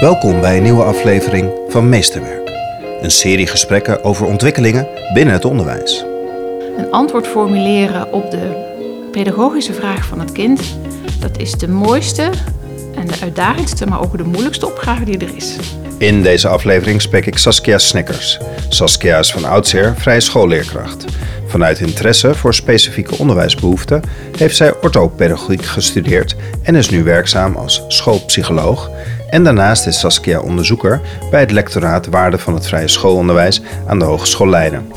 Welkom bij een nieuwe aflevering van Meesterwerk. Een serie gesprekken over ontwikkelingen binnen het onderwijs. Een antwoord formuleren op de pedagogische vraag van het kind, dat is de mooiste en de uitdagendste, maar ook de moeilijkste opgave die er is. In deze aflevering spreek ik Saskia Snickers. Saskia is van oudsher vrije schoolleerkracht. Vanuit interesse voor specifieke onderwijsbehoeften heeft zij orthopedagogiek gestudeerd en is nu werkzaam als schoolpsycholoog. En daarnaast is Saskia onderzoeker bij het lectoraat Waarde van het Vrije Schoolonderwijs aan de Hogeschool Leiden.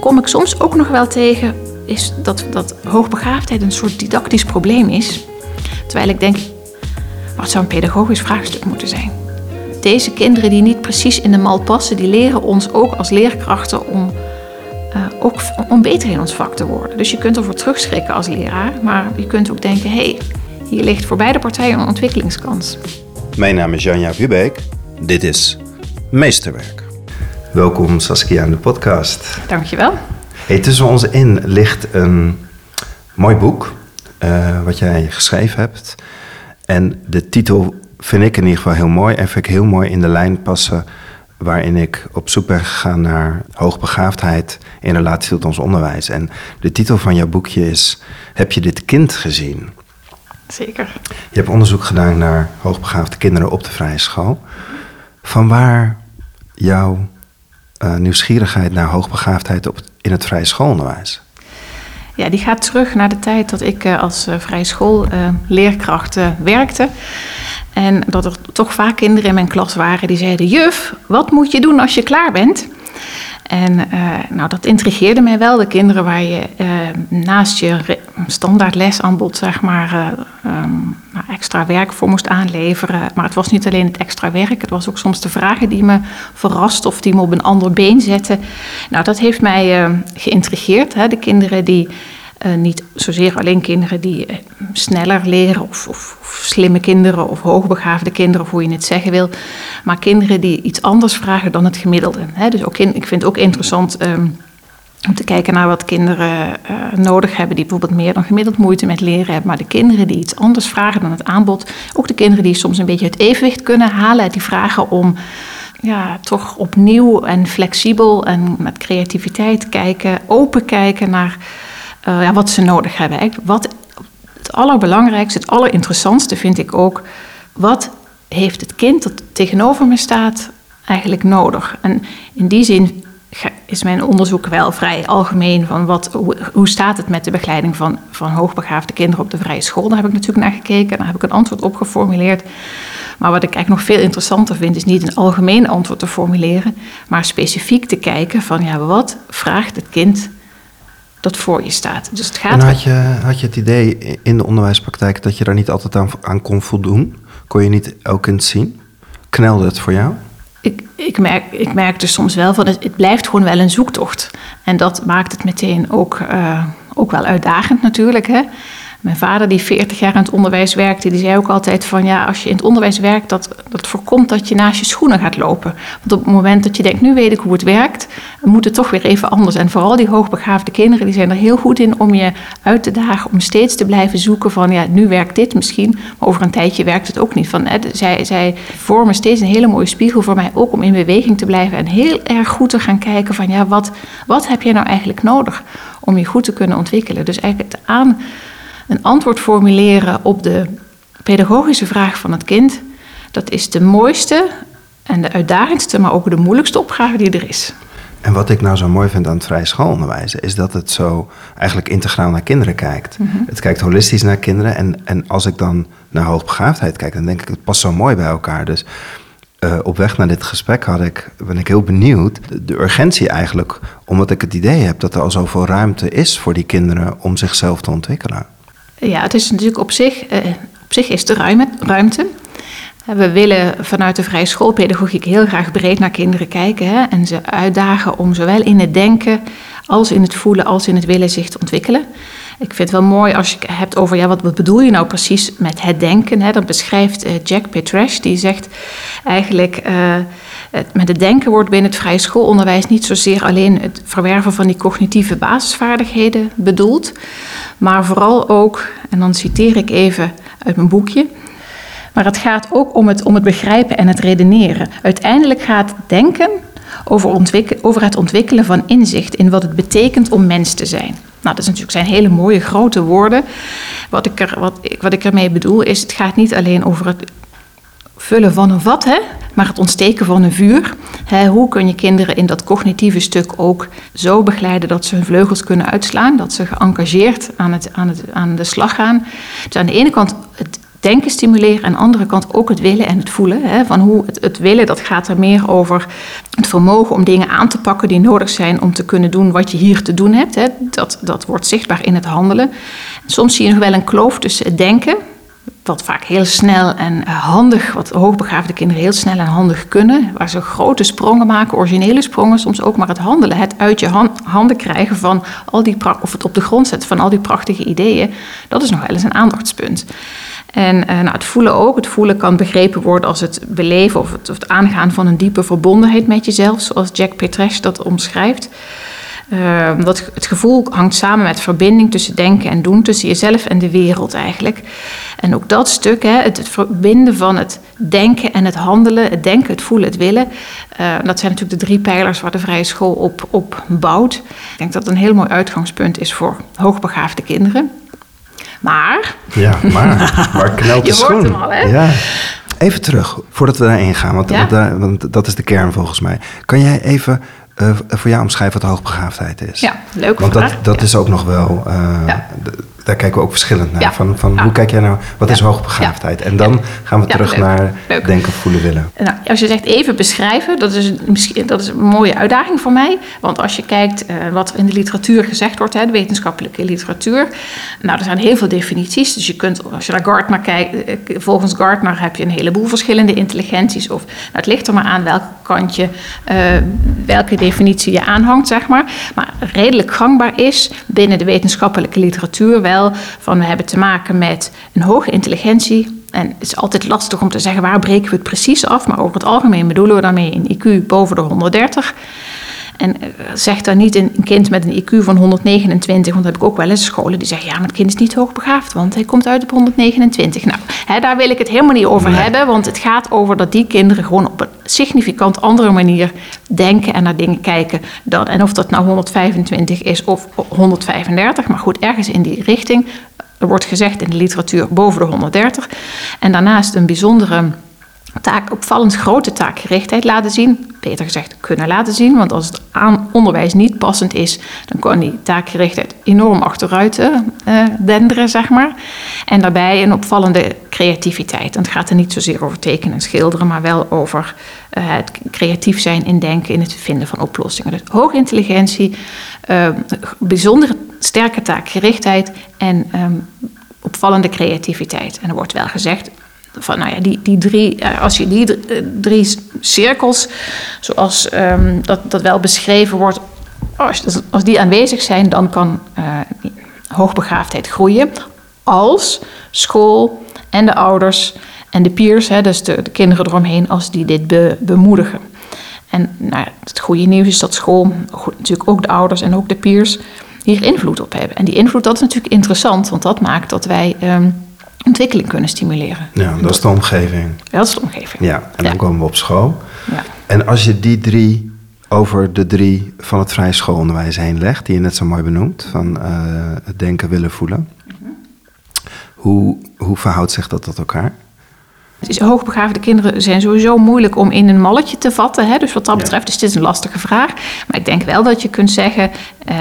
Kom ik soms ook nog wel tegen, is dat, dat hoogbegaafdheid een soort didactisch probleem is. Terwijl ik denk, wat zou een pedagogisch vraagstuk moeten zijn? Deze kinderen die niet precies in de mal passen, die leren ons ook als leerkrachten om, uh, ook, om beter in ons vak te worden. Dus je kunt ervoor terugschrikken als leraar, maar je kunt ook denken, hé, hey, hier ligt voor beide partijen een ontwikkelingskans. Mijn naam is Janja Vubeek. Dit is Meesterwerk. Welkom Saskia aan de podcast. Dankjewel. Hey, tussen ons in ligt een mooi boek uh, wat jij geschreven hebt. En de titel vind ik in ieder geval heel mooi en vind ik heel mooi in de lijn passen waarin ik op zoek ben gegaan naar hoogbegaafdheid in relatie tot ons onderwijs. En de titel van jouw boekje is Heb je dit kind gezien? Zeker. Je hebt onderzoek gedaan naar hoogbegaafde kinderen op de vrije school. Van waar jouw uh, nieuwsgierigheid naar hoogbegaafdheid op, in het vrije schoolonderwijs? Ja, die gaat terug naar de tijd dat ik uh, als uh, vrije schoolleerkracht werkte. En dat er toch vaak kinderen in mijn klas waren die zeiden: Juf, wat moet je doen als je klaar bent? En uh, nou, dat intrigeerde mij wel. De kinderen waar je uh, naast je standaard lesaanbod zeg maar, uh, um, extra werk voor moest aanleveren. Maar het was niet alleen het extra werk, het was ook soms de vragen die me verrast of die me op een ander been zetten. Nou, dat heeft mij geïntrigeerd. Hè. De kinderen die uh, niet zozeer alleen kinderen die uh, sneller leren, of, of, slimme kinderen, of hoogbegaafde kinderen, of hoe je het zeggen wil. Maar kinderen die iets anders vragen dan het gemiddelde. Hè. Dus ook in, ik vind het ook interessant um, om te kijken naar wat kinderen uh, nodig hebben, die bijvoorbeeld meer dan gemiddeld moeite met leren hebben. Maar de kinderen die iets anders vragen dan het aanbod. Ook de kinderen die soms een beetje het evenwicht kunnen halen, die vragen om ja, toch opnieuw en flexibel en met creativiteit kijken, open kijken naar uh, ja, wat ze nodig hebben. Wat, het allerbelangrijkste, het allerinteressantste vind ik ook, wat heeft het kind dat tegenover me staat eigenlijk nodig? En in die zin is mijn onderzoek wel vrij algemeen van wat, hoe, hoe staat het met de begeleiding van, van hoogbegaafde kinderen op de vrije school. Daar heb ik natuurlijk naar gekeken, daar heb ik een antwoord op geformuleerd. Maar wat ik eigenlijk nog veel interessanter vind, is niet een algemeen antwoord te formuleren, maar specifiek te kijken van ja, wat vraagt het kind dat voor je staat. Dus het gaat en had je, had je het idee in de onderwijspraktijk dat je daar niet altijd aan, aan kon voldoen? Kon je niet elk kind zien? Knelde het voor jou? Ik, ik, merk, ik merk dus soms wel van het, het blijft gewoon wel een zoektocht. En dat maakt het meteen ook, uh, ook wel uitdagend natuurlijk. Hè? Mijn vader, die 40 jaar in het onderwijs werkte, die zei ook altijd van ja, als je in het onderwijs werkt, dat, dat voorkomt dat je naast je schoenen gaat lopen. Want op het moment dat je denkt, nu weet ik hoe het werkt, moet het toch weer even anders. En vooral die hoogbegaafde kinderen, die zijn er heel goed in om je uit te dagen, om steeds te blijven zoeken van ja, nu werkt dit misschien, maar over een tijdje werkt het ook niet. Van, hè, zij, zij vormen steeds een hele mooie spiegel voor mij, ook om in beweging te blijven en heel erg goed te gaan kijken van ja, wat, wat heb je nou eigenlijk nodig om je goed te kunnen ontwikkelen. Dus eigenlijk het aan een antwoord formuleren op de pedagogische vraag van het kind, dat is de mooiste en de uitdagendste, maar ook de moeilijkste opgave die er is. En wat ik nou zo mooi vind aan het vrije schoolonderwijs, is dat het zo eigenlijk integraal naar kinderen kijkt. Mm -hmm. Het kijkt holistisch naar kinderen. En, en als ik dan naar hoogbegaafdheid kijk, dan denk ik, het past zo mooi bij elkaar. Dus uh, op weg naar dit gesprek had ik, ben ik heel benieuwd. De, de, urgentie eigenlijk, omdat ik het idee heb dat er al zoveel ruimte is voor die kinderen om zichzelf te ontwikkelen. Ja, het is natuurlijk op zich, uh, op zich is er ruimte. We willen vanuit de vrije schoolpedagogiek heel graag breed naar kinderen kijken hè, en ze uitdagen om zowel in het denken als in het voelen als in het willen zich te ontwikkelen. Ik vind het wel mooi als je hebt over ja, wat, bedoel je nou precies met het denken. Hè? Dat beschrijft uh, Jack Petresh, die zegt eigenlijk het, met het denken wordt binnen het vrije schoolonderwijs niet zozeer alleen het verwerven van die cognitieve basisvaardigheden bedoeld, maar vooral ook, en dan citeer ik even uit mijn boekje. Maar het gaat ook om het, om het begrijpen en het redeneren. Uiteindelijk gaat denken over, over het ontwikkelen van inzicht in wat het betekent om mens te zijn. Nou, dat natuurlijk zijn hele mooie grote woorden. Wat ik, er, wat, wat ik ermee bedoel is, het gaat niet alleen over het vullen van een vat, hè, maar het ontsteken van een vuur. Hè, hoe kun je kinderen in dat cognitieve stuk ook zo begeleiden dat ze hun vleugels kunnen uitslaan, dat ze geëngageerd aan, het, aan, het, aan de slag gaan. Dus aan de ene kant het denken stimuleren, aan de andere kant ook het willen en het voelen. Hè, van hoe het, het willen, dat gaat er meer over het vermogen om dingen aan te pakken die nodig zijn om te kunnen doen wat je hier te doen hebt. Hè. Dat, dat wordt zichtbaar in het handelen. Soms zie je nog wel een kloof tussen het denken, wat vaak heel snel en eh, handig, wat hoogbegaafde kinderen heel snel en handig kunnen, waar ze grote sprongen maken, originele sprongen, soms ook maar het handelen, het uit je han- handen krijgen van al die of het op de grond zetten van al die prachtige ideeën, dat is nog wel eens een aandachtspunt. En eh, nou, het voelen ook. Het voelen kan begrepen worden als het beleven of het, of het aangaan van een diepe verbondenheid met jezelf, zoals Jack Petresch dat omschrijft. Uh, dat, het gevoel hangt samen met verbinding tussen denken en doen, tussen jezelf en de wereld eigenlijk. En ook dat stuk, hè, het, het verbinden van het denken en het handelen, het denken, het voelen, het willen. Uh, dat zijn natuurlijk de drie pijlers waar de vrije school op, op bouwt. Ik denk dat het een heel mooi uitgangspunt is voor hoogbegaafde kinderen. Maar. Ja, maar. Waar knelt de Je schoen? hoort hem al, hè? Ja. Even terug, voordat we daarin gaan, want, Ja? want, daar- want dat is de kern volgens mij. Kan jij even eh, voor jou omschrijven wat hoogbegaafdheid is? Ja, leuke Want dat, vraag. dat is ook nog wel, eh, Ja. Daar kijken we ook verschillend naar. Ja. Van, van Ja. hoe kijk jij nou, wat is Ja. hoogbegaafdheid? En dan gaan we terug leuk. naar Leuk. denken, voelen, willen. Nou, als je zegt even beschrijven, dat is, misschien, dat is een mooie uitdaging voor mij. Want als je kijkt eh, wat er in de literatuur gezegd wordt, hè, de wetenschappelijke literatuur. Nou, er zijn heel veel definities. Dus je kunt, als je naar Gartner kijkt, eh, volgens Gartner heb je een heleboel verschillende intelligenties. Of, nou, het ligt er maar aan welke kant je, eh, welke definitie je aanhangt, zeg maar. Maar redelijk gangbaar is binnen de wetenschappelijke literatuur wel van we hebben te maken met een hoge intelligentie. En het is altijd lastig om te zeggen waar breken we het precies af. Maar over het algemeen bedoelen we daarmee een IQ boven de 130. En eh, zeg dan niet een kind met een IQ van 129, want dat heb ik ook wel eens scholen die zeggen: ja, maar het kind is niet hoogbegaafd, want hij komt uit op 129. Nou, hè, daar wil ik het helemaal niet over Nee. hebben, want het gaat over dat die kinderen gewoon op een significant andere manier denken en naar dingen kijken. Dan, en of dat nou 125 is of 135, maar goed, ergens in die richting. Er wordt gezegd in de literatuur boven de 130. En daarnaast een bijzondere taak, opvallend grote taakgerichtheid laten zien. Beter gezegd, kunnen laten zien. Want als het aan onderwijs niet passend is, dan kan die taakgerichtheid enorm achteruit eh, eh, denderen, zeg maar. En daarbij een opvallende creativiteit. En het gaat er niet zozeer over tekenen en schilderen, maar wel over eh, het creatief zijn in denken, in het vinden van oplossingen. Dus hoge intelligentie, eh, bijzondere sterke taakgerichtheid en ehm, opvallende creativiteit. En er wordt wel gezegd van, nou ja, die, die drie, eh, als je die eh, drie cirkels, zoals ehm, dat, dat wel beschreven wordt, als, als die aanwezig zijn, dan kan eh, hoogbegaafdheid groeien. Als school en de ouders en de peers, hè, dus de, de kinderen eromheen, als die dit be- bemoedigen. En nou, het goede nieuws is dat school, natuurlijk ook de ouders en ook de peers, hier invloed op hebben. En die invloed, dat is natuurlijk interessant, want dat maakt dat wij ehm, ontwikkeling kunnen stimuleren. Ja, dat is de omgeving. Dat is de omgeving. Ja, en dan Ja. komen we op school. Ja. En als je die drie over de drie van het vrije schoolonderwijs heen legt, die je net zo mooi benoemt, van eh, het denken, willen, voelen. Hoe, hoe verhoudt zich dat tot elkaar? Het is hoogbegaafde kinderen zijn sowieso moeilijk om in een malletje te vatten. Hè? Dus wat dat Ja. betreft is dit een lastige vraag. Maar ik denk wel dat je kunt zeggen, eh,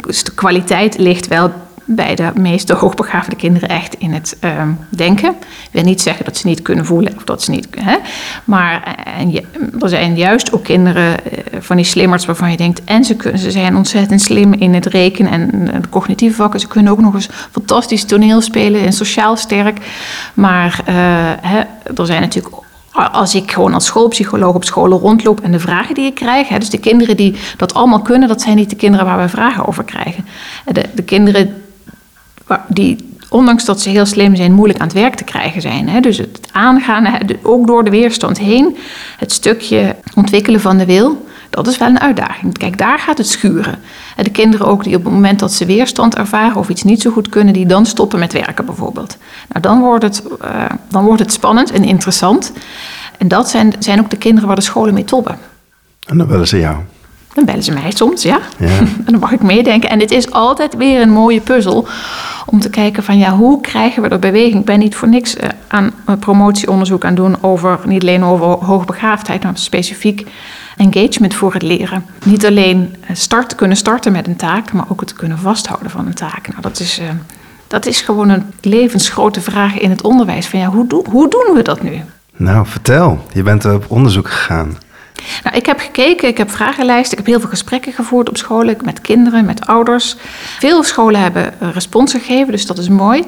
de kwaliteit ligt wel bij de meeste hoogbegaafde kinderen echt in het ehm, denken. Ik wil niet zeggen dat ze niet kunnen voelen of dat ze niet hè? Maar eh, en je, er zijn juist ook kinderen eh, van die slimmers waarvan je denkt... en ze, kunnen, ze zijn ontzettend slim in het rekenen en de cognitieve vakken. Ze kunnen ook nog eens fantastisch toneel spelen en sociaal sterk. Maar eh, hè, er zijn natuurlijk als ik gewoon als schoolpsycholoog op scholen rondloop en de vragen die ik krijg, hè, dus de kinderen die dat allemaal kunnen, dat zijn niet de kinderen waar we vragen over krijgen. De, de kinderen die, ondanks dat ze heel slim zijn, moeilijk aan het werk te krijgen zijn. Hè, dus het aangaan, ook door de weerstand heen, het stukje ontwikkelen van de wil, Dat is wel een uitdaging. Kijk, daar gaat het schuren. De kinderen ook die op het moment dat ze weerstand ervaren of iets niet zo goed kunnen, die dan stoppen met werken bijvoorbeeld. Nou, dan wordt het, uh, dan wordt het spannend en interessant. En dat zijn, zijn ook de kinderen waar de scholen mee tobben. En dan bellen ze jou. Dan bellen ze mij soms, ja. ja. en dan mag ik meedenken. En het is altijd weer een mooie puzzel om te kijken van ja, hoe krijgen we er beweging? Ik ben niet voor niks eh, aan promotieonderzoek aan doen over, niet alleen over hoogbegaafdheid, maar specifiek engagement voor het leren. Niet alleen eh, start, kunnen starten met een taak, maar ook het kunnen vasthouden van een taak. Nou, dat is, uh, dat is gewoon een levensgrote vraag in het onderwijs. Van ja, hoe, do hoe doen we dat nu? Nou, vertel. Je bent op onderzoek gegaan. Nou, ik heb gekeken, ik heb vragenlijsten, ik heb heel veel gesprekken gevoerd op scholen met kinderen, met ouders. Veel scholen hebben eh, respons gegeven, dus dat is mooi.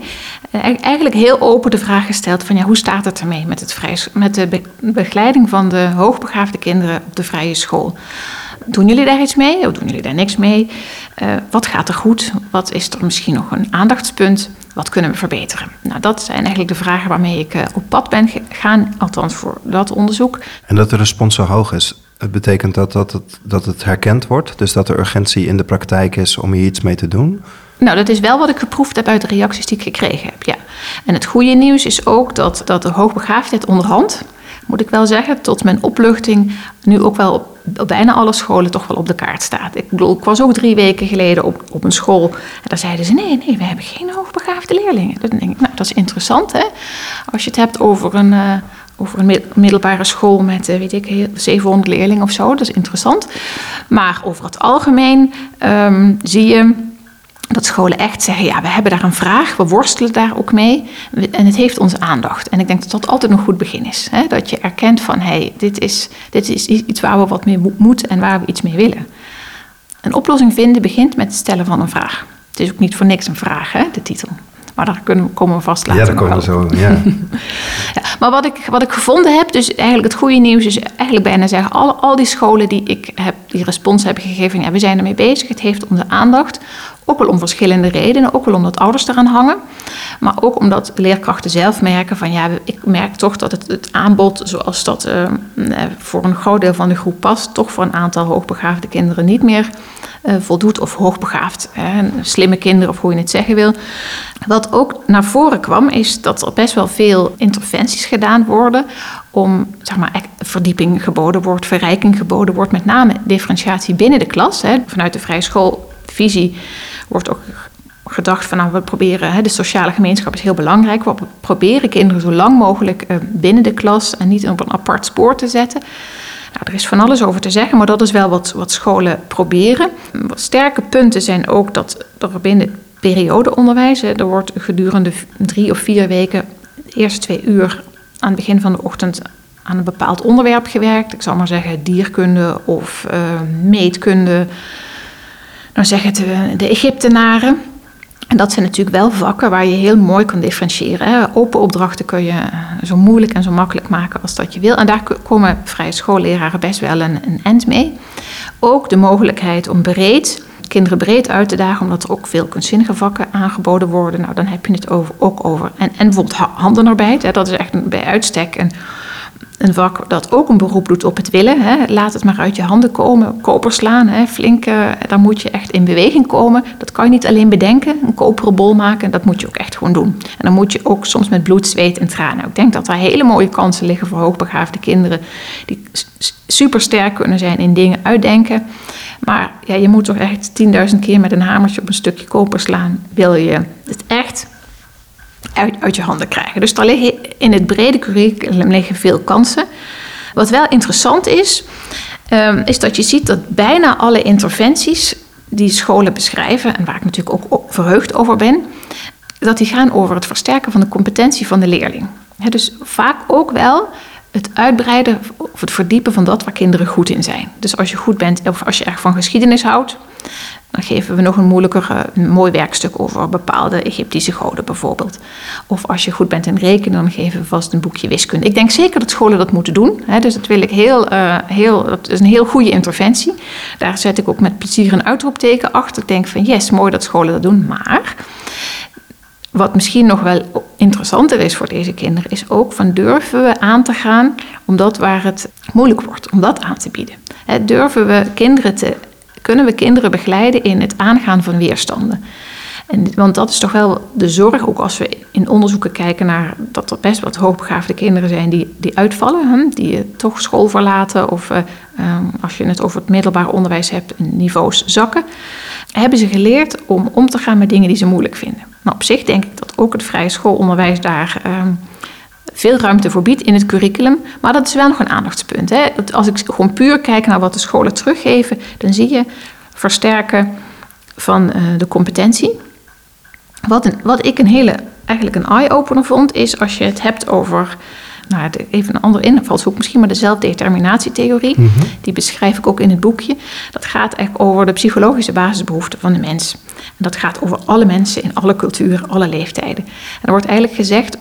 Eh, eigenlijk heel open de vraag gesteld van ja, hoe staat het ermee met, het vrij, met de begeleiding van de hoogbegaafde kinderen op de vrije school? Doen jullie daar iets mee of doen jullie daar niks mee? Uh, wat gaat er goed? Wat is er misschien nog een aandachtspunt? Wat kunnen we verbeteren? Nou, dat zijn eigenlijk de vragen waarmee ik uh, op pad ben gegaan, althans voor dat onderzoek. En dat de respons zo hoog is, het betekent dat, dat, het, dat het herkend wordt? Dus dat er urgentie in de praktijk is om hier iets mee te doen? Nou, dat is wel wat ik geproefd heb uit de reacties die ik gekregen heb, ja. En het goede nieuws is ook dat, dat de hoogbegaafdheid onderhand moet ik wel zeggen, tot mijn opluchting nu ook wel op, bijna alle scholen toch wel op de kaart staat. Ik was ook drie weken geleden op, op een school en daar zeiden ze: nee, nee, we hebben geen hoogbegaafde leerlingen. Dan denk ik, nou, dat is interessant hè. Als je het hebt over een. Uh, over een middelbare school met, uh, weet ik, 700 leerlingen of zo. Dat is interessant. Maar over het algemeen um, zie je dat scholen echt zeggen, ja, we hebben daar een vraag, we worstelen daar ook mee en het heeft onze aandacht. En ik denk dat dat altijd een goed begin is. Hè? Dat je erkent van, hé, hey, dit, is, dit is iets waar we wat mee moeten en waar we iets mee willen. Een oplossing vinden begint met het stellen van een vraag. Het is ook niet voor niks een vraag, hè, de titel. Maar daar kunnen, komen we vast later Ja, daar komen we zo, ja. ja. Maar wat ik, wat ik gevonden heb, dus eigenlijk het goede nieuws is eigenlijk bijna zeggen... al, al die scholen die ik heb, die respons hebben gegeven... Ja, we zijn ermee bezig, het heeft onze aandacht. Ook wel om verschillende redenen, ook wel omdat ouders eraan hangen. Maar ook omdat leerkrachten zelf merken van... ja, ik merk toch dat het, het aanbod zoals dat uh, voor een groot deel van de groep past... toch voor een aantal hoogbegaafde kinderen niet meer uh, voldoet of hoogbegaafd. Hè, slimme kinderen of hoe je het zeggen wil. Wat ook naar voren kwam is dat er best wel veel interventies gedaan worden om zeg maar, verdieping geboden wordt, verrijking geboden wordt, met name differentiatie binnen de klas. Hè. Vanuit de vrije schoolvisie wordt ook gedacht van nou, we proberen, hè, de sociale gemeenschap is heel belangrijk. We proberen kinderen zo lang mogelijk uh, binnen de klas en niet op een apart spoor te zetten. Nou, er is van alles over te zeggen, maar dat is wel wat, wat scholen proberen. Sterke punten zijn ook dat er binnen periodeonderwijs, er wordt gedurende drie of vier weken, de eerste twee uur aan het begin van de ochtend aan een bepaald onderwerp gewerkt. Ik zal maar zeggen dierkunde of uh, meetkunde. Nou zeggen de, de Egyptenaren. En dat zijn natuurlijk wel vakken waar je heel mooi kan differentiëren. Open opdrachten kun je eh, zo moeilijk en zo makkelijk maken als dat je wil. En daar komen vrije schoolleraren best wel een, een end mee. Ook de mogelijkheid om breed, kinderen breed uit te dagen, omdat er ook veel kunstzinnige vakken aangeboden worden. Nou, dan heb je het over, ook over. En, en bijvoorbeeld handenarbeid, hè, dat is echt bij uitstek een een vak dat ook een beroep doet op het willen. Hè. Laat het maar uit je handen komen. Koper slaan, hè. daar moet je echt in beweging komen. Dat kan je niet alleen bedenken, een koperen bol maken. Dat moet je ook echt gewoon doen. En dan moet je ook soms met bloed, zweet en tranen. Ik denk dat er hele mooie kansen liggen voor hoogbegaafde kinderen... die super sterk kunnen zijn in dingen uitdenken. Maar ja, je moet toch echt 10.000 keer met een hamertje op een stukje koper slaan... wil je het echt uit, uit je handen krijgen. Dus daar liggen in het brede curriculum liggen veel kansen. Wat wel interessant is, um, is dat je ziet dat bijna alle interventies die scholen beschrijven, en waar ik natuurlijk ook verheugd over ben, dat die gaan over het versterken van de competentie van de leerling. dus vaak ook wel het uitbreiden of het verdiepen van dat waar kinderen goed in zijn. Dus als je goed bent, of als je erg van geschiedenis houdt, dan geven we nog een moeilijker, eh, mooi werkstuk over bepaalde Egyptische goden bijvoorbeeld. Of als je goed bent in rekenen, dan geven we vast een boekje wiskunde. Ik denk zeker dat scholen dat moeten doen. Hè, dus dat wil ik heel, uh, heel, dat is een heel goede interventie. Daar zet ik ook met plezier een uitroepteken achter. Ik denk van yes, mooi dat scholen dat doen. Maar wat misschien nog wel interessanter is voor deze kinderen, is ook van durven we aan te gaan, omdat waar het moeilijk wordt, om dat aan te bieden. Durven we kinderen te, kunnen we kinderen begeleiden in het aangaan van weerstanden? En, want dat is toch wel de zorg, ook als we in onderzoeken kijken naar dat er best wat hoogbegaafde kinderen zijn die, die uitvallen, hè, die toch school verlaten of uh, um, als je het over het middelbaar onderwijs hebt, niveaus zakken, hebben ze geleerd om om te gaan met dingen die ze moeilijk vinden. Nou, op zich denk ik dat ook het vrije schoolonderwijs daar um, veel ruimte voor biedt in het curriculum, maar dat is wel nog een aandachtspunt. Hè. Als ik gewoon puur kijk naar wat de scholen teruggeven, dan zie je versterken van uh, de competentie. Wat, wat ik een hele, eigenlijk een eye-opener vond, is als je het hebt over nou, even een andere invalshoek, misschien maar de zelfdeterminatietheorie. Mm -hmm. Die beschrijf ik ook in het boekje. Dat gaat eigenlijk over de psychologische basisbehoeften van de mens. En dat gaat over alle mensen in alle culturen, alle leeftijden. En er wordt eigenlijk gezegd,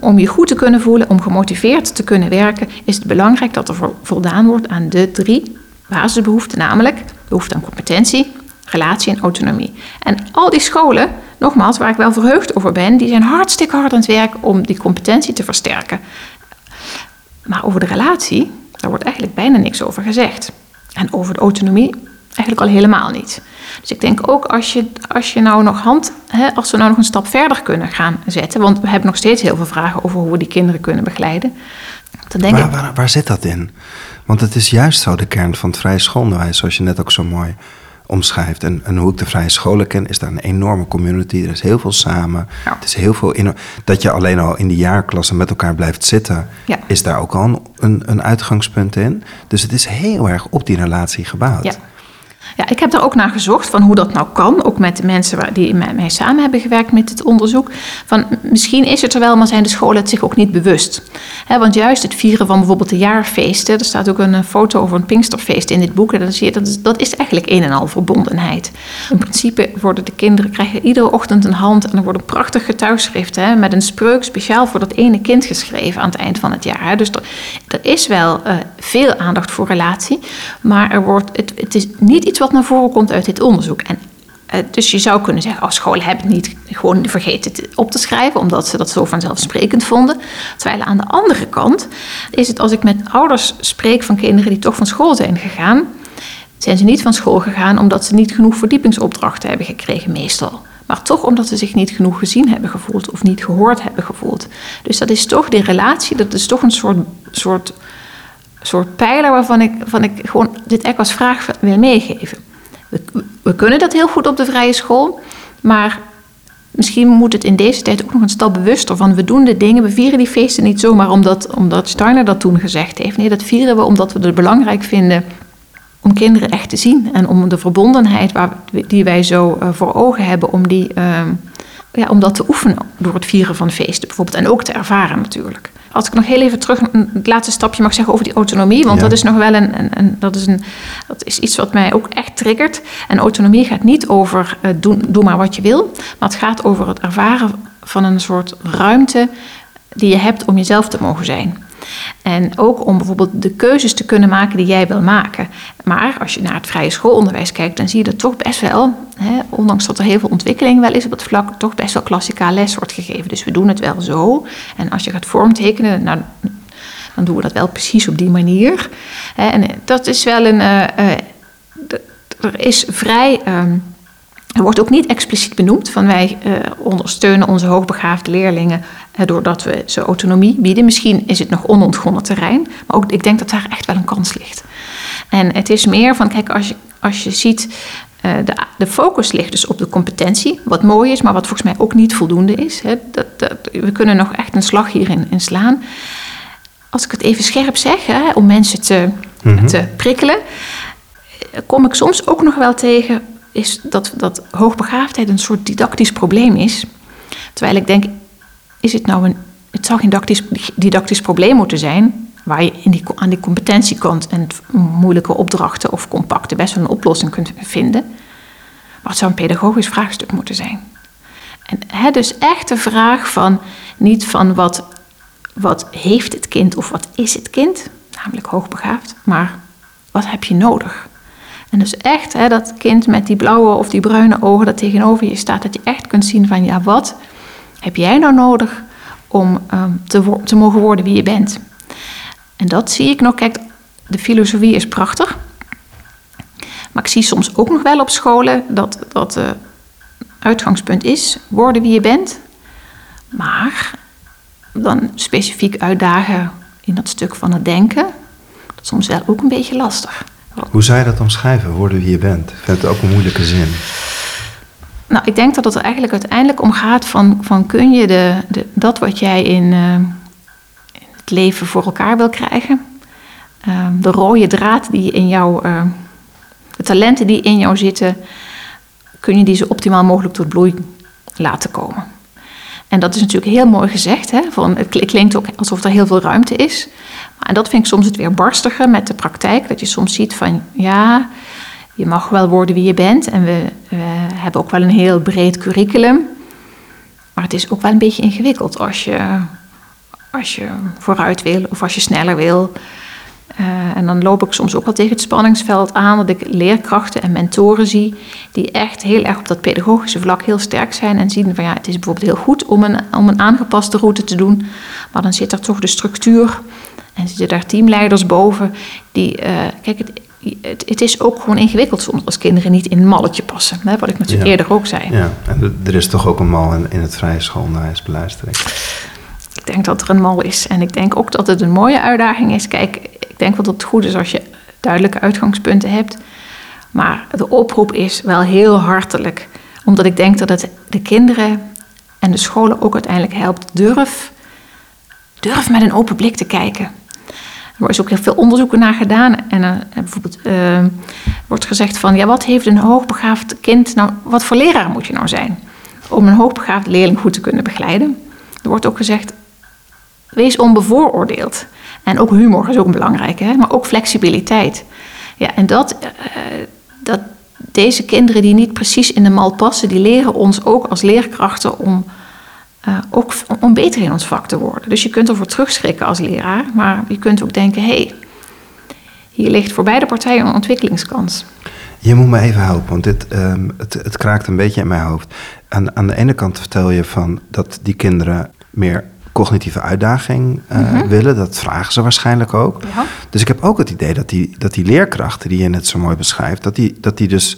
om je goed te kunnen voelen, om gemotiveerd te kunnen werken, is het belangrijk dat er voldaan wordt aan de drie basisbehoeften, namelijk behoefte aan competentie, relatie en autonomie. En al die scholen, nogmaals, waar ik wel verheugd over ben, die zijn hartstikke hard aan het werk om die competentie te versterken. Maar over de relatie, daar wordt eigenlijk bijna niks over gezegd. En over de autonomie eigenlijk al helemaal niet. Dus ik denk ook als je, als je nou nog hand, hè, als we nou nog een stap verder kunnen gaan zetten, want we hebben nog steeds heel veel vragen over hoe we die kinderen kunnen begeleiden. Dan denk waar, ik, waar, waar zit dat in? Want het is juist zo de kern van het vrije schoolonderwijs, zoals je net ook zo mooi omschrijft. En, en hoe ik de vrije scholen ken, is daar een enorme community. Er is heel veel samen. Ja. Het is heel veel in, dat je alleen al in die jaarklassen met elkaar blijft zitten, ja. is daar ook al een, een uitgangspunt in. Dus het is heel erg op die relatie gebouwd. Ja. Ik heb daar ook naar gezocht van hoe dat nou kan. Ook met de mensen die met mij samen hebben gewerkt met het onderzoek. Van misschien is het er wel, maar zijn de scholen het zich ook niet bewust. want juist het vieren van bijvoorbeeld de jaarfeesten. Er staat ook een foto over een Pinksterfeest in dit boek. En dan zie je dat is, dat is eigenlijk een en al verbondenheid. In principe worden de kinderen krijgen iedere ochtend een hand. En er wordt een prachtig getuigschrift met een spreuk speciaal voor dat ene kind geschreven aan het eind van het jaar. Dus er, is wel uh, veel aandacht voor relatie. Maar er wordt, het, het is niet iets wat naar voren komt uit dit onderzoek. En, uh, dus je zou kunnen zeggen, als oh, scholen hebben niet gewoon vergeten op te schrijven, omdat ze dat zo vanzelfsprekend vonden. Terwijl aan de andere kant is het als ik met ouders spreek van kinderen die toch van school zijn gegaan, zijn ze niet van school gegaan omdat ze niet genoeg verdiepingsopdrachten hebben gekregen, meestal. Maar toch omdat ze zich niet genoeg gezien hebben gevoeld of niet gehoord hebben gevoeld. Dus dat is toch die relatie, dat is toch een soort, soort soort pijler waarvan ik, van ik gewoon dit echt als vraag wil meegeven. We, we, kunnen dat heel goed op de vrije school, maar misschien moet het in deze tijd ook nog een stap bewuster van we doen de dingen, we vieren die feesten niet zomaar omdat, omdat Steiner dat toen gezegd heeft. Nee, dat vieren we omdat we het belangrijk vinden om kinderen echt te zien en om de verbondenheid waar, die wij zo uh, voor ogen hebben, om, die, uh, ja, om dat te oefenen door het vieren van feesten bijvoorbeeld en ook te ervaren natuurlijk. Als ik nog heel even terug het laatste stapje mag zeggen over die autonomie. Want dat is nog wel een, een, een, dat is een. Dat is iets wat mij ook echt triggert. En autonomie gaat niet over uh, doen, doe maar wat je wil. Maar het gaat over het ervaren van een soort ruimte die je hebt om jezelf te mogen zijn. En ook om bijvoorbeeld de keuzes te kunnen maken die jij wil maken. Maar als je naar het vrije schoolonderwijs kijkt, dan zie je dat toch best wel, hè, ondanks dat er heel veel ontwikkeling wel is op het vlak, toch best wel klassikaal les wordt gegeven. Dus we doen het wel zo. En als je gaat vormtekenen, nou, dan doen we dat wel precies op die manier. En dat is wel een. Uh, uh, er is vrij. Uh, er wordt ook niet expliciet benoemd van wij uh, ondersteunen onze hoogbegaafde leerlingen doordat we ze autonomie bieden. Misschien is het nog onontgonnen terrein, maar ook, ik denk dat daar echt wel een kans ligt. En het is meer van, kijk, als je, als je ziet, uh, de, de focus ligt dus op de competentie, wat mooi is, maar wat volgens mij ook niet voldoende is. Hè. Dat, dat, we kunnen nog echt een slag hierin in slaan. Als ik het even scherp zeg, hè, om mensen te, mm -hmm. te prikkelen, kom ik soms ook nog wel tegen is dat, dat hoogbegaafdheid een soort didactisch probleem is. Terwijl ik denk, is het nou een. Het zou geen didactisch, didactisch probleem moeten zijn. Waar je in die, aan die competentiekant en moeilijke opdrachten of compacten best wel een oplossing kunt vinden. Maar het zou een pedagogisch vraagstuk moeten zijn. En hè, dus echt de vraag van niet van wat, wat heeft het kind of wat is het kind, namelijk hoogbegaafd, maar wat heb je nodig? En dus echt hè, dat kind met die blauwe of die bruine ogen dat tegenover je staat, dat je echt kunt zien van ja, wat heb jij nou nodig om um, te, te mogen worden wie je bent? En dat zie ik nog. Kijk, de filosofie is prachtig. Maar ik zie soms ook nog wel op scholen dat dat uitgangspunt is worden wie je bent. Maar dan specifiek uitdagen in dat stuk van het denken, dat is soms wel ook een beetje lastig. Hoe zou je dat omschrijven, worden wie je bent? Ik vind het ook een moeilijke zin. Nou, ik denk dat het er eigenlijk uiteindelijk om gaat van, van kun je de, dat wat jij in, uh, in, het leven voor elkaar wil krijgen, uh, de rode draad die in jou, uh, de talenten die in jou zitten, kun je die zo optimaal mogelijk tot bloei laten komen. En dat is natuurlijk heel mooi gezegd. Hè? Van, het klinkt ook alsof er heel veel ruimte is. En dat vind ik soms het weer barstiger met de praktijk. Dat je soms ziet van ja, je mag wel worden wie je bent. En we, hebben ook wel een heel breed curriculum. Maar het is ook wel een beetje ingewikkeld als je, als je vooruit wil of als je sneller wil. Uh, en dan loop ik soms ook wel tegen het spanningsveld aan dat ik leerkrachten en mentoren zie die echt heel erg op dat pedagogische vlak heel sterk zijn en zien van ja, het is bijvoorbeeld heel goed om een, om een aangepaste route te doen, maar dan zit er toch de structuur en zitten daar teamleiders boven die, uh, kijk, het, het, het, is ook gewoon ingewikkeld soms als kinderen niet in een malletje passen, hè, wat ik natuurlijk ja. eerder ook zei. Ja, en er is toch ook een mal in, in het vrije schoolonderwijs, beluister Ik denk dat er een mal is en ik denk ook dat het een mooie uitdaging is. Kijk, ik denk wel dat het goed is als je duidelijke uitgangspunten hebt. Maar de oproep is wel heel hartelijk. Omdat ik denk dat het de kinderen en de scholen ook uiteindelijk helpt. Durf, durf met een open blik te kijken. Er is ook heel veel onderzoeken naar gedaan. En uh, bijvoorbeeld uh, wordt gezegd van... ja, wat heeft een hoogbegaafd kind nou... wat voor leraar moet je nou zijn... om een hoogbegaafd leerling goed te kunnen begeleiden? Er wordt ook gezegd... wees onbevooroordeeld. En ook humor is ook belangrijk, hè? maar ook flexibiliteit. Ja, en dat, uh, dat deze kinderen die niet precies in de mal passen... die leren ons ook als leerkrachten om... Uh, ook om beter in ons vak te worden. Dus je kunt ervoor terugschrikken als leraar, maar je kunt ook denken: hé, hey, hier ligt voor beide partijen een ontwikkelingskans. Je moet me even helpen, want dit, um, het, het, kraakt een beetje in mijn hoofd. Aan, aan de ene kant vertel je van dat die kinderen meer cognitieve uitdaging uh, mm -hmm. willen. Dat vragen ze waarschijnlijk ook. Ja. Dus ik heb ook het idee dat die, dat die leerkrachten die je net zo mooi beschrijft, dat die, dat die dus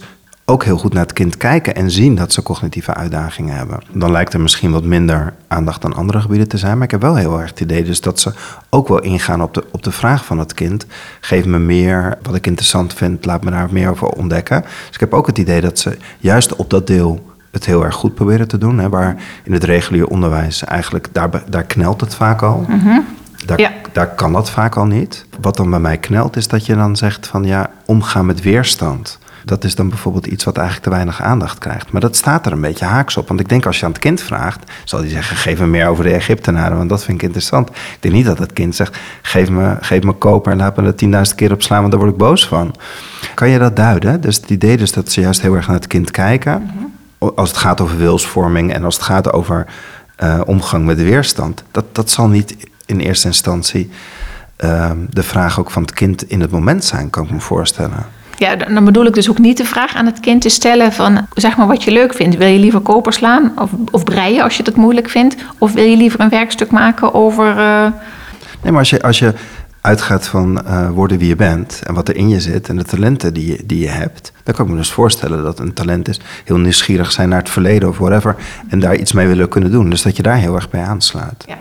ook heel goed naar het kind kijken en zien dat ze cognitieve uitdagingen hebben. Dan lijkt er misschien wat minder aandacht aan andere gebieden te zijn, maar ik heb wel heel erg het idee dus dat ze ook wel ingaan op de, op de vraag van het kind. Geef me meer, wat ik interessant vind, laat me daar meer over ontdekken. Dus ik heb ook het idee dat ze juist op dat deel het heel erg goed proberen te doen. Hè, waar in het regulier onderwijs eigenlijk, daar, daar knelt het vaak al. Mm -hmm. Daar, ja. daar kan dat vaak al niet. Wat dan bij mij knelt, is dat je dan zegt van ja, omgaan met weerstand. Dat is dan bijvoorbeeld iets wat eigenlijk te weinig aandacht krijgt. Maar dat staat er een beetje haaks op. Want ik denk als je aan het kind vraagt, zal hij zeggen: geef me meer over de Egyptenaren, want dat vind ik interessant. Ik denk niet dat het kind zegt: geef me, geef me koper en laat me er tienduizend keer op slaan, want daar word ik boos van. Kan je dat duiden? Dus het idee dus dat ze juist heel erg naar het kind kijken. Mm-hmm. Als het gaat over wilsvorming en als het gaat over uh, omgang met de weerstand. Dat, dat zal niet in eerste instantie uh, de vraag ook van het kind in het moment zijn, kan ik me voorstellen. Ja, dan bedoel ik dus ook niet de vraag aan het kind te stellen van zeg maar wat je leuk vindt. Wil je liever koper slaan of, of breien als je dat moeilijk vindt? Of wil je liever een werkstuk maken over. Uh... Nee, maar als je, als je uitgaat van uh, worden wie je bent en wat er in je zit en de talenten die je, die je hebt, dan kan ik me dus voorstellen dat een talent is heel nieuwsgierig zijn naar het verleden of whatever en daar iets mee willen kunnen doen. Dus dat je daar heel erg bij aanslaat. Ja.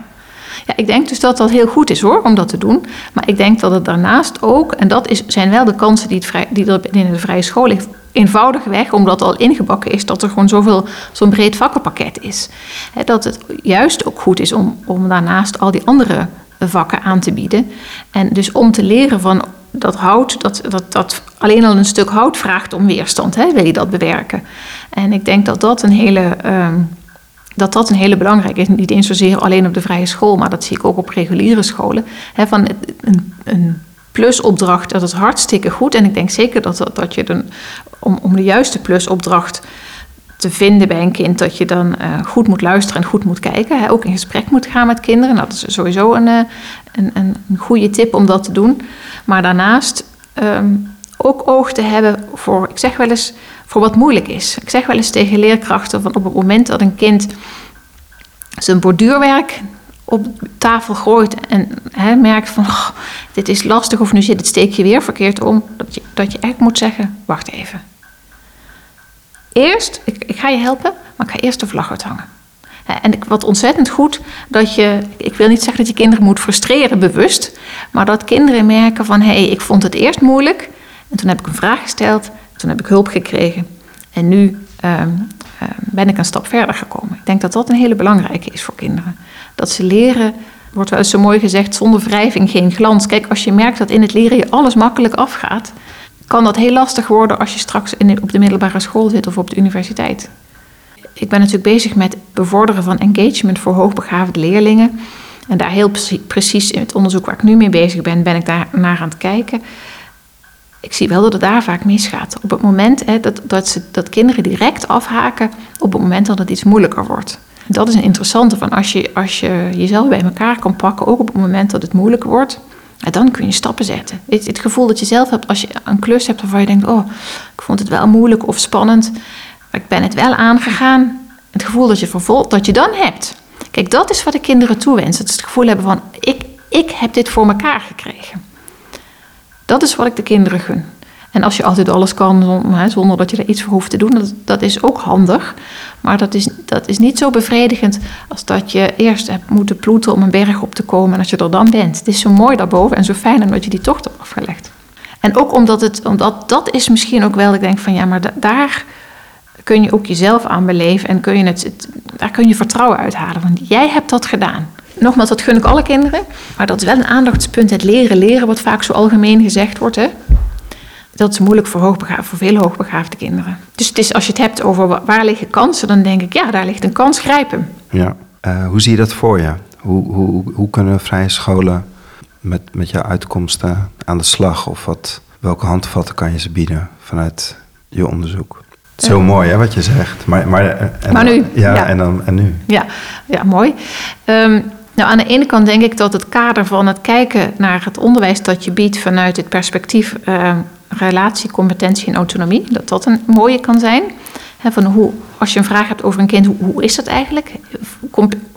Ja, ik denk dus dat dat heel goed is hoor, om dat te doen. Maar ik denk dat het daarnaast ook, en dat is, zijn wel de kansen die, het vrij, die er binnen de vrije school ligt, eenvoudigweg, omdat al ingebakken is dat er gewoon zoveel, zo'n breed vakkenpakket is. Dat het juist ook goed is om, om daarnaast al die andere vakken aan te bieden. En dus om te leren van dat hout, dat, dat, dat alleen al een stuk hout vraagt om weerstand, hè, wil je dat bewerken. En ik denk dat dat een hele. Um, dat dat een hele belangrijke is. Niet eens zozeer alleen op de vrije school, maar dat zie ik ook op reguliere scholen. Van een, een plusopdracht, dat is hartstikke goed. En ik denk zeker dat, dat, dat je dan, om, om de juiste plusopdracht te vinden bij een kind, dat je dan uh, goed moet luisteren en goed moet kijken. Ook in gesprek moet gaan met kinderen. Nou, dat is sowieso een, een, een, een goede tip om dat te doen. Maar daarnaast um, ook oog te hebben voor, ik zeg wel eens, voor wat moeilijk is. Ik zeg wel eens tegen leerkrachten van op het moment dat een kind zijn borduurwerk op tafel gooit en hè, merkt van oh, dit is lastig of nu zit het steekje weer verkeerd om, dat je, dat je echt moet zeggen, wacht even. Eerst, ik, ik ga je helpen, maar ik ga eerst de vlag uithangen. En wat ontzettend goed dat je, ik wil niet zeggen dat je kinderen moet frustreren bewust, maar dat kinderen merken van hé, hey, ik vond het eerst moeilijk en toen heb ik een vraag gesteld, toen heb ik hulp gekregen en nu ehm, ehm, ben ik een stap verder gekomen. Ik denk dat dat een hele belangrijke is voor kinderen. Dat ze leren, wordt wel eens zo mooi gezegd, zonder wrijving geen glans. Kijk, als je merkt dat in het leren je alles makkelijk afgaat, kan dat heel lastig worden als je straks in, op de middelbare school zit of op de universiteit ik ben natuurlijk bezig met bevorderen van engagement voor hoogbegaafde leerlingen. En daar heel precies in het onderzoek waar ik nu mee bezig ben, ben ik daar naar aan het kijken. Ik zie wel dat het daar vaak misgaat. Op het moment hè, dat, dat, ze, dat kinderen direct afhaken, op het moment dat het iets moeilijker wordt. Dat is een interessante van als je, als je jezelf bij elkaar kan pakken, ook op het moment dat het moeilijk wordt, dan kun je stappen zetten. Het, het gevoel dat je zelf hebt als je een klus hebt waarvan je denkt, oh, ik vond het wel moeilijk of spannend. Maar ik ben het wel aangegaan. Het gevoel dat je, vervolgt, dat je dan hebt. Kijk, dat is wat de kinderen toewensen. Dat ze het gevoel hebben van, ik, ik heb dit voor elkaar gekregen. Dat is wat ik de kinderen gun. En als je altijd alles kan zonder dat je er iets voor hoeft te doen, dat, is ook handig. Maar dat is, dat is niet zo bevredigend als dat je eerst hebt moeten ploeten om een berg op te komen en als je er dan bent. Het is zo mooi daarboven en zo fijn omdat je die tocht hebt afgelegd. En ook omdat het, omdat dat is misschien ook wel, ik denk van ja, maar daar kun je ook jezelf aan beleven en kun je het, daar kun je vertrouwen uithalen. Want jij hebt dat gedaan. Nogmaals, dat gun ik alle kinderen. Maar dat is wel een aandachtspunt. Het leren, leren, wat vaak zo algemeen gezegd wordt. Hè? Dat is moeilijk voor, hoogbegaafde, voor veel hoogbegaafde kinderen. Dus het is, als je het hebt over waar liggen kansen, dan denk ik, ja, daar ligt een kans, grijp hem. Ja. Uh, hoe zie je dat voor je? Hoe, hoe, hoe kunnen vrije scholen met, met jouw uitkomsten aan de slag? Of wat, welke handvatten kan je ze bieden vanuit je onderzoek? Zo mooi hè, wat je zegt. Maar, maar, eh, en, maar nu. Ja, En, dan, en nu. Ja, ja mooi. Um, nou, aan de ene kant denk ik dat het kader van het kijken naar het onderwijs dat je biedt vanuit het perspectief uh, relatie, competentie en autonomie, dat dat een mooie kan zijn. He, van hoe, als je een vraag hebt over een kind, hoe, is dat eigenlijk?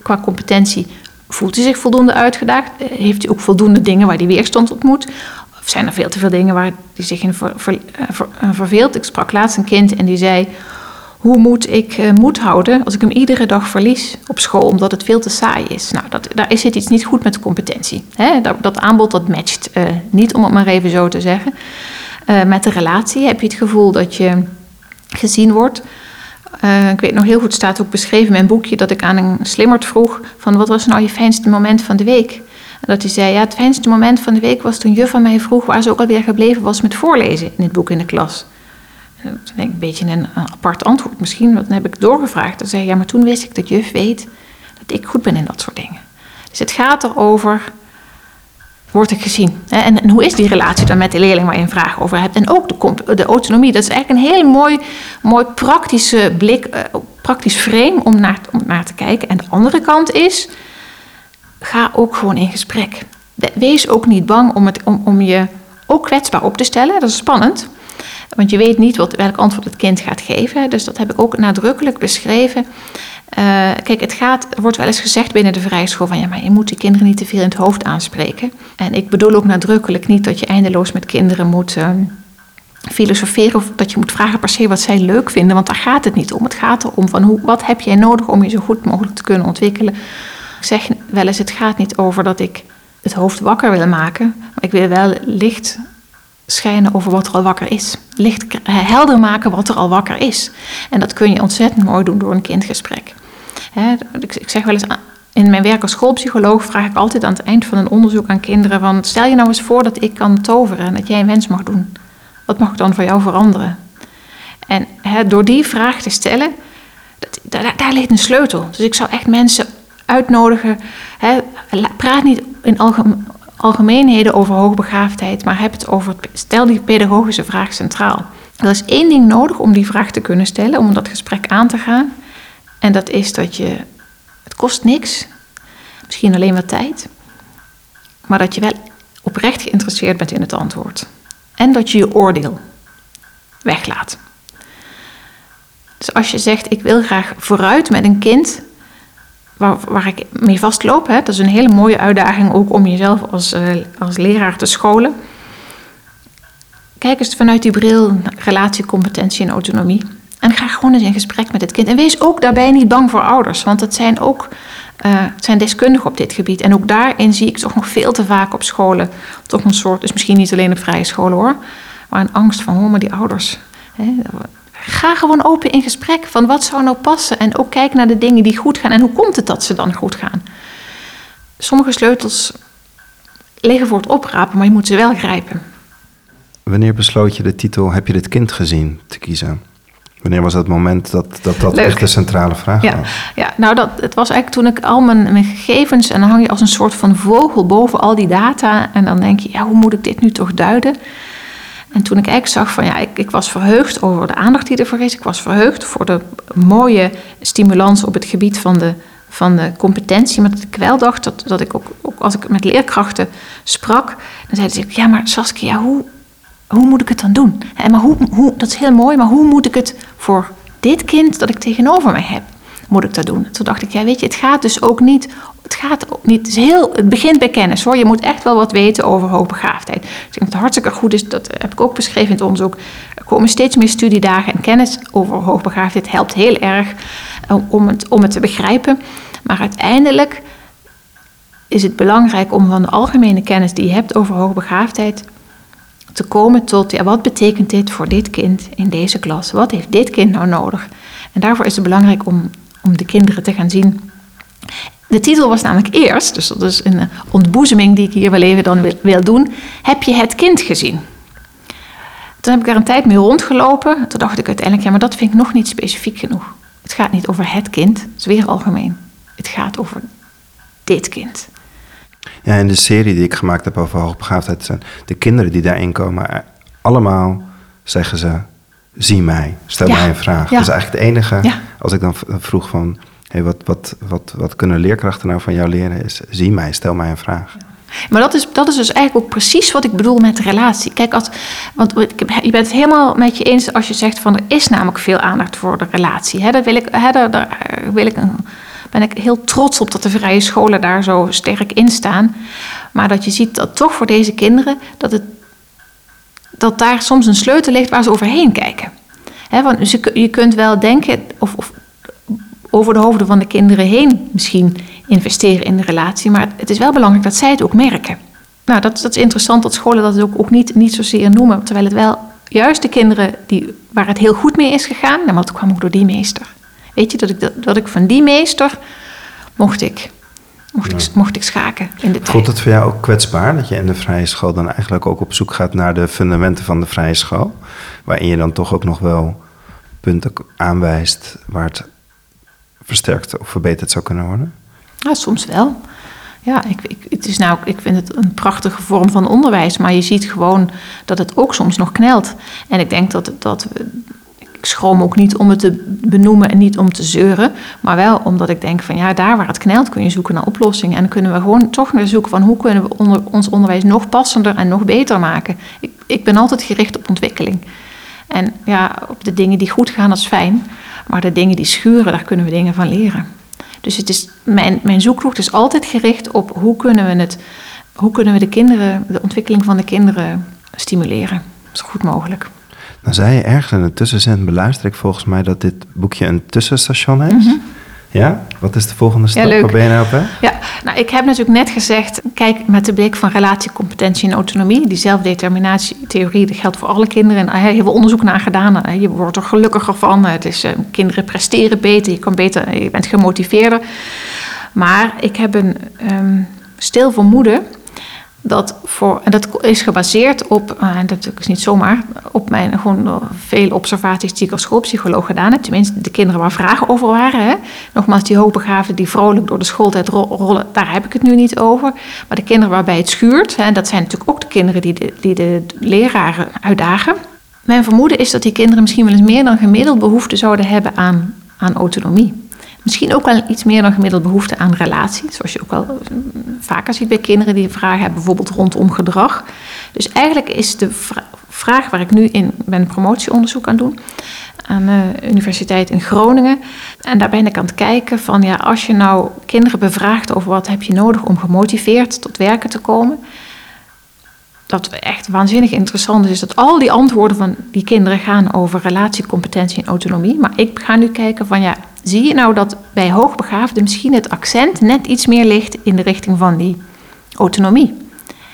qua competentie, voelt hij zich voldoende uitgedaagd? Heeft hij ook voldoende dingen waar hij weerstand ontmoet? Of zijn er veel te veel dingen waar die zich in eh, eh, verveelt? Ik sprak laatst een kind en die zei: Hoe moet ik uh, moed houden als ik hem iedere dag verlies op school omdat het veel te saai is? Nou, dat, daar het iets niet goed met de competentie. Hè? Dat, dat, aanbod dat matcht uh, niet, om het maar even zo te zeggen. Uh, met de relatie heb je het gevoel dat je gezien wordt. ik weet nog heel goed, staat ook beschreven in mijn boekje, dat ik aan een slimmerd vroeg: van wat was nou je fijnste moment van de week? dat hij zei, ja, het fijnste moment van de week was toen juf van mij vroeg waar ze ook alweer gebleven was met voorlezen in het boek in de klas. En dat denk ik een beetje een, apart antwoord misschien, want dan heb ik doorgevraagd. Dan zei ja, maar toen wist ik dat juf weet dat ik goed ben in dat soort dingen. Dus het gaat erover, word ik gezien? En, en hoe is die relatie dan met de leerling waar je een vraag over hebt? En ook de, de autonomie, dat is eigenlijk een heel mooi, mooi praktische blik, uh, praktisch frame om naar, om naar te kijken. En de andere kant is ga ook gewoon in gesprek. Wees ook niet bang om, het, om, om je ook kwetsbaar op te stellen. Dat is spannend. Want je weet niet wat, welk antwoord het kind gaat geven. Dus dat heb ik ook nadrukkelijk beschreven. Uh, kijk, het gaat, er wordt wel eens gezegd binnen de vrije school van ja, maar je moet die kinderen niet te veel in het hoofd aanspreken. En ik bedoel ook nadrukkelijk niet dat je eindeloos met kinderen moet uh, filosoferen of dat je moet vragen per se wat zij leuk vinden, want daar gaat het niet om. Het gaat erom van hoe, wat heb jij nodig om je zo goed mogelijk te kunnen ontwikkelen. Ik zeg wel eens, het gaat niet over dat ik het hoofd wakker wil maken. Maar ik wil wel licht schijnen over wat er al wakker is. Licht helder maken wat er al wakker is. En dat kun je ontzettend mooi doen door een kindgesprek. ik zeg wel eens, in mijn werk als schoolpsycholoog vraag ik altijd aan het eind van een onderzoek aan kinderen van... stel je nou eens voor dat ik kan toveren en dat jij een wens mag doen. Wat mag dan voor jou veranderen? En door die vraag te stellen, dat, daar, ligt een sleutel. Dus ik zou echt mensen uitnodigen. Praat niet in algemeenheden over hoogbegaafdheid, maar heb het over, stel die pedagogische vraag centraal. Er is één ding nodig om die vraag te kunnen stellen, om dat gesprek aan te gaan. En dat is dat je, het kost niks, misschien alleen wat tijd, maar dat je wel oprecht geïnteresseerd bent in het antwoord. En dat je je oordeel weglaat. Dus als je zegt, ik wil graag vooruit met een kind waar, waar ik mee vastloop. Hè. Dat is een hele mooie uitdaging ook om jezelf als, uh, als leraar te scholen. Kijk eens vanuit die bril relatie, competentie en autonomie. En ga gewoon eens in gesprek met het kind. En wees ook daarbij niet bang voor ouders, want het zijn ook het zijn deskundigen op dit gebied. En ook daarin zie ik toch nog veel te vaak op scholen toch een soort, dus misschien niet alleen op vrije scholen hoor, maar een angst van, oh maar die ouders. Hè, ga gewoon open in gesprek van wat zou nou passen. En ook kijk naar de dingen die goed gaan en hoe komt het dat ze dan goed gaan. Sommige sleutels liggen voor het oprapen, maar je moet ze wel grijpen. Wanneer besloot je de titel Heb je dit kind gezien te kiezen? Wanneer was dat moment dat dat, dat echt de centrale vraag ja. was? Ja, nou dat, het was eigenlijk toen ik al mijn, mijn gegevens... en dan hang je als een soort van vogel boven al die data... en dan denk je, ja, hoe moet ik dit nu toch duiden? En toen ik eigenlijk zag van ja, ik, ik was verheugd over de aandacht die ervoor is. Ik was verheugd voor de mooie stimulans op het gebied van de, van de competentie. Maar dat ik wel dacht dat, dat ik ook, ook als ik met leerkrachten sprak... dan zeiden ze, ja maar Saskia, hoe, hoe moet ik het dan doen? En maar hoe, hoe, dat is heel mooi, maar hoe moet ik het voor dit kind dat ik tegenover mij heb, moet ik dat doen? Toen dacht ik, ja weet je, het gaat dus ook niet, het gaat ook niet, het, is heel, het begint bij kennis hoor. Je moet echt wel wat weten over hoogbegaafdheid. Ik denk dat het hartstikke goed is, dat heb ik ook beschreven in het onderzoek. Er komen steeds meer studiedagen en kennis over hoogbegaafdheid helpt heel erg eh, om het, om het te begrijpen. Maar uiteindelijk is het belangrijk om van de algemene kennis die je hebt over hoogbegaafdheid te komen tot, ja, wat betekent dit voor dit kind in deze klas? Wat heeft dit kind nou nodig? En daarvoor is het belangrijk om, om de kinderen te gaan zien. De titel was namelijk eerst, dus dat is een ontboezeming die ik hier wel even dan wil doen. Heb je het kind gezien? Toen heb ik daar een tijd mee rondgelopen. Toen dacht ik uiteindelijk, ja, maar dat vind ik nog niet specifiek genoeg. Het gaat niet over het kind, dat is weer algemeen. Het gaat over dit kind. Ja, in de serie die ik gemaakt heb over hoogbegaafdheid zijn de kinderen die daarin komen, eh, allemaal zeggen ze: zie mij, stel mij een vraag. Dat is eigenlijk het enige. Als ik dan vroeg van, hey, wat, wat, wat, wat kunnen leerkrachten nou van jou leren, is zie mij, stel mij een vraag. Maar dat is, dat is dus eigenlijk ook precies wat ik bedoel met relatie. Kijk, als, want je bent het helemaal met je eens als je zegt van er is namelijk veel aandacht voor de relatie. Hè, daar wil ik, hè, daar, wil ik ben ik heel trots op dat de vrije scholen daar zo sterk in staan. Maar dat je ziet dat toch voor deze kinderen, dat, het, dat daar soms een sleutel ligt waar ze overheen kijken. want je kunt wel denken, of, of over de hoofden van de kinderen heen misschien investeren in de relatie, maar het is wel belangrijk dat zij het ook merken. Nou, dat, dat is interessant dat scholen dat ook, ook niet, niet zozeer noemen, terwijl het wel juist de kinderen die, waar het heel goed mee is gegaan, maar dat kwam ook door die meester. Weet je, dat ik, dat, ik van die meester mocht ik, mocht, ik, mocht ik schaken in de tijd. Voelt het voor jou ook kwetsbaar dat je in de vrije school dan eigenlijk ook op zoek gaat naar de fundamenten van de vrije school? Waarin je dan toch ook nog wel punten aanwijst waar het versterkt of verbeterd zou kunnen worden? Ja, soms wel. Ja, ik, het is nou, ik vind het een prachtige vorm van onderwijs, maar je ziet gewoon dat het ook soms nog knelt. En ik denk dat, dat ik schroom ook niet om het te benoemen en niet om te zeuren. Maar wel omdat ik denk van ja, daar waar het knelt kun je zoeken naar oplossingen. En dan kunnen we gewoon toch naar zoeken van hoe kunnen we ons onderwijs nog passender en nog beter maken. Ik, ik ben altijd gericht op ontwikkeling. En ja, op de dingen die goed gaan, dat is fijn. Maar de dingen die schuren, daar kunnen we dingen van leren. Dus het is, mijn, mijn zoektocht is altijd gericht op hoe kunnen we het, hoe kunnen we de kinderen, de ontwikkeling van de kinderen stimuleren. Zo goed mogelijk. Dan zei je ergens in de tussenzin, beluister ik volgens mij dat dit boekje een tussenstation is. Mhm. Ja? Wat is de volgende stap? Ja, Waar ben je nou op hè? Ja, nou, ik heb natuurlijk net gezegd, kijk met de blik van relatie, competentie en autonomie. Die zelfdeterminatietheorie, dat geldt voor alle kinderen. En heel veel onderzoek naar gedaan. Je wordt er gelukkiger van. Het is, eh, kinderen presteren beter, je, kan beter, je bent gemotiveerder. Maar ik heb een um, stil vermoeden dat voor, en dat is gebaseerd op, uh, dat is niet zomaar, op mijn gewoon vele observaties die ik als schoolpsycholoog gedaan heb. Tenminste, de kinderen waar vragen over waren. Hè. Nogmaals, die hoogbegaafden die vrolijk door de schooltijd rollen, daar heb ik het nu niet over. Maar de kinderen waarbij het schuurt, dat zijn natuurlijk ook de kinderen die de, die de leraren uitdagen. Mijn vermoeden is dat die kinderen misschien wel eens meer dan gemiddeld behoefte zouden hebben aan, aan autonomie. Misschien ook wel iets meer dan gemiddeld behoefte aan relatie. Zoals je ook wel vaker ziet bij kinderen die vragen hebben, bijvoorbeeld rondom gedrag. Dus eigenlijk is de vraag waar ik nu in mijn promotieonderzoek aan doen. aan de Universiteit in Groningen. En daar ben ik aan het kijken van ja, als je nou kinderen bevraagt over wat heb je nodig om gemotiveerd tot werken te komen. Dat echt waanzinnig interessant is, is dat al die antwoorden van die kinderen gaan over relatie, competentie en autonomie. Maar ik ga nu kijken van ja, zie je nou dat bij hoogbegaafden misschien het accent net iets meer ligt in de richting van die autonomie?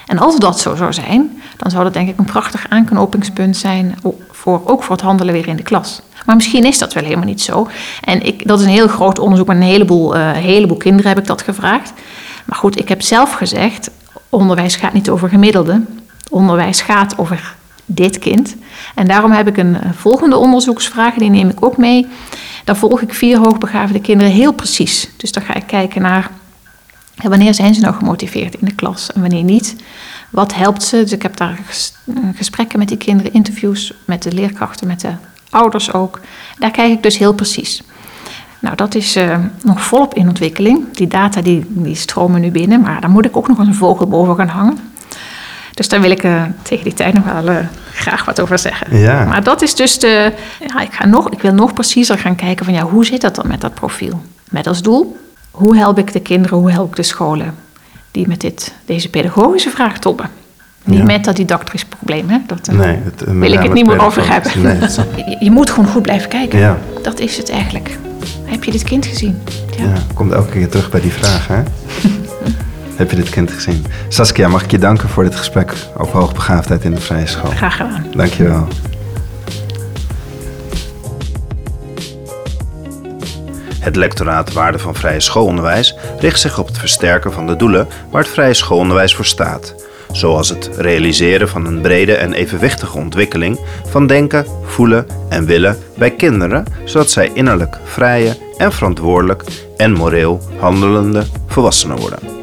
En als dat zo zou zijn, dan zou dat denk ik een prachtig aanknopingspunt zijn, voor, ook voor het handelen weer in de klas. Maar misschien is dat wel helemaal niet zo. En ik, dat is een heel groot onderzoek, met een heleboel, uh, heleboel kinderen heb ik dat gevraagd. Maar goed, ik heb zelf gezegd, onderwijs gaat niet over gemiddelde. Onderwijs gaat over dit kind. En daarom heb ik een eh, volgende onderzoeksvraag, die neem ik ook mee. Dan volg ik vier hoogbegaafde kinderen heel precies. Dus dan ga ik kijken naar wanneer zijn ze nou gemotiveerd in de klas en wanneer niet. Wat helpt ze? Dus ik heb daar eh, gesprekken met die kinderen, interviews met de leerkrachten, met de ouders ook. Daar kijk ik dus heel precies. Nou, dat is uh, nog volop in ontwikkeling. Die data die, die stromen nu binnen, maar daar moet ik ook nog eens een vogel boven gaan hangen. Dus daar wil ik uh, tegen die tijd nog wel uh, graag wat over zeggen. Ja. Maar dat is dus de. Ja, ik, ga nog, ik wil nog preciezer gaan kijken van ja, hoe zit dat dan met dat profiel? Met als doel, hoe help ik de kinderen, hoe help ik de scholen die met dit, deze pedagogische vraag toppen? Niet Ja. met dat didactisch probleem, hè? Dat, eh, Nee, het, wil ik het niet meer over hebben. Nee, je, je moet gewoon goed blijven kijken. ja, Dat is het eigenlijk. Heb je dit kind gezien? Ja. ja, komt elke keer terug bij die vraag, hè? Heb je dit kind gezien? Saskia, mag ik je danken voor dit gesprek over hoogbegaafdheid in de vrije school? Graag gedaan. Dankjewel. Het lectoraat Waarde van Vrije Schoolonderwijs richt zich op het versterken van de doelen waar het vrije schoolonderwijs voor staat. Zoals het realiseren van een brede en evenwichtige ontwikkeling van denken, voelen en willen bij kinderen, zodat zij innerlijk vrije en verantwoordelijk en moreel handelende volwassenen worden.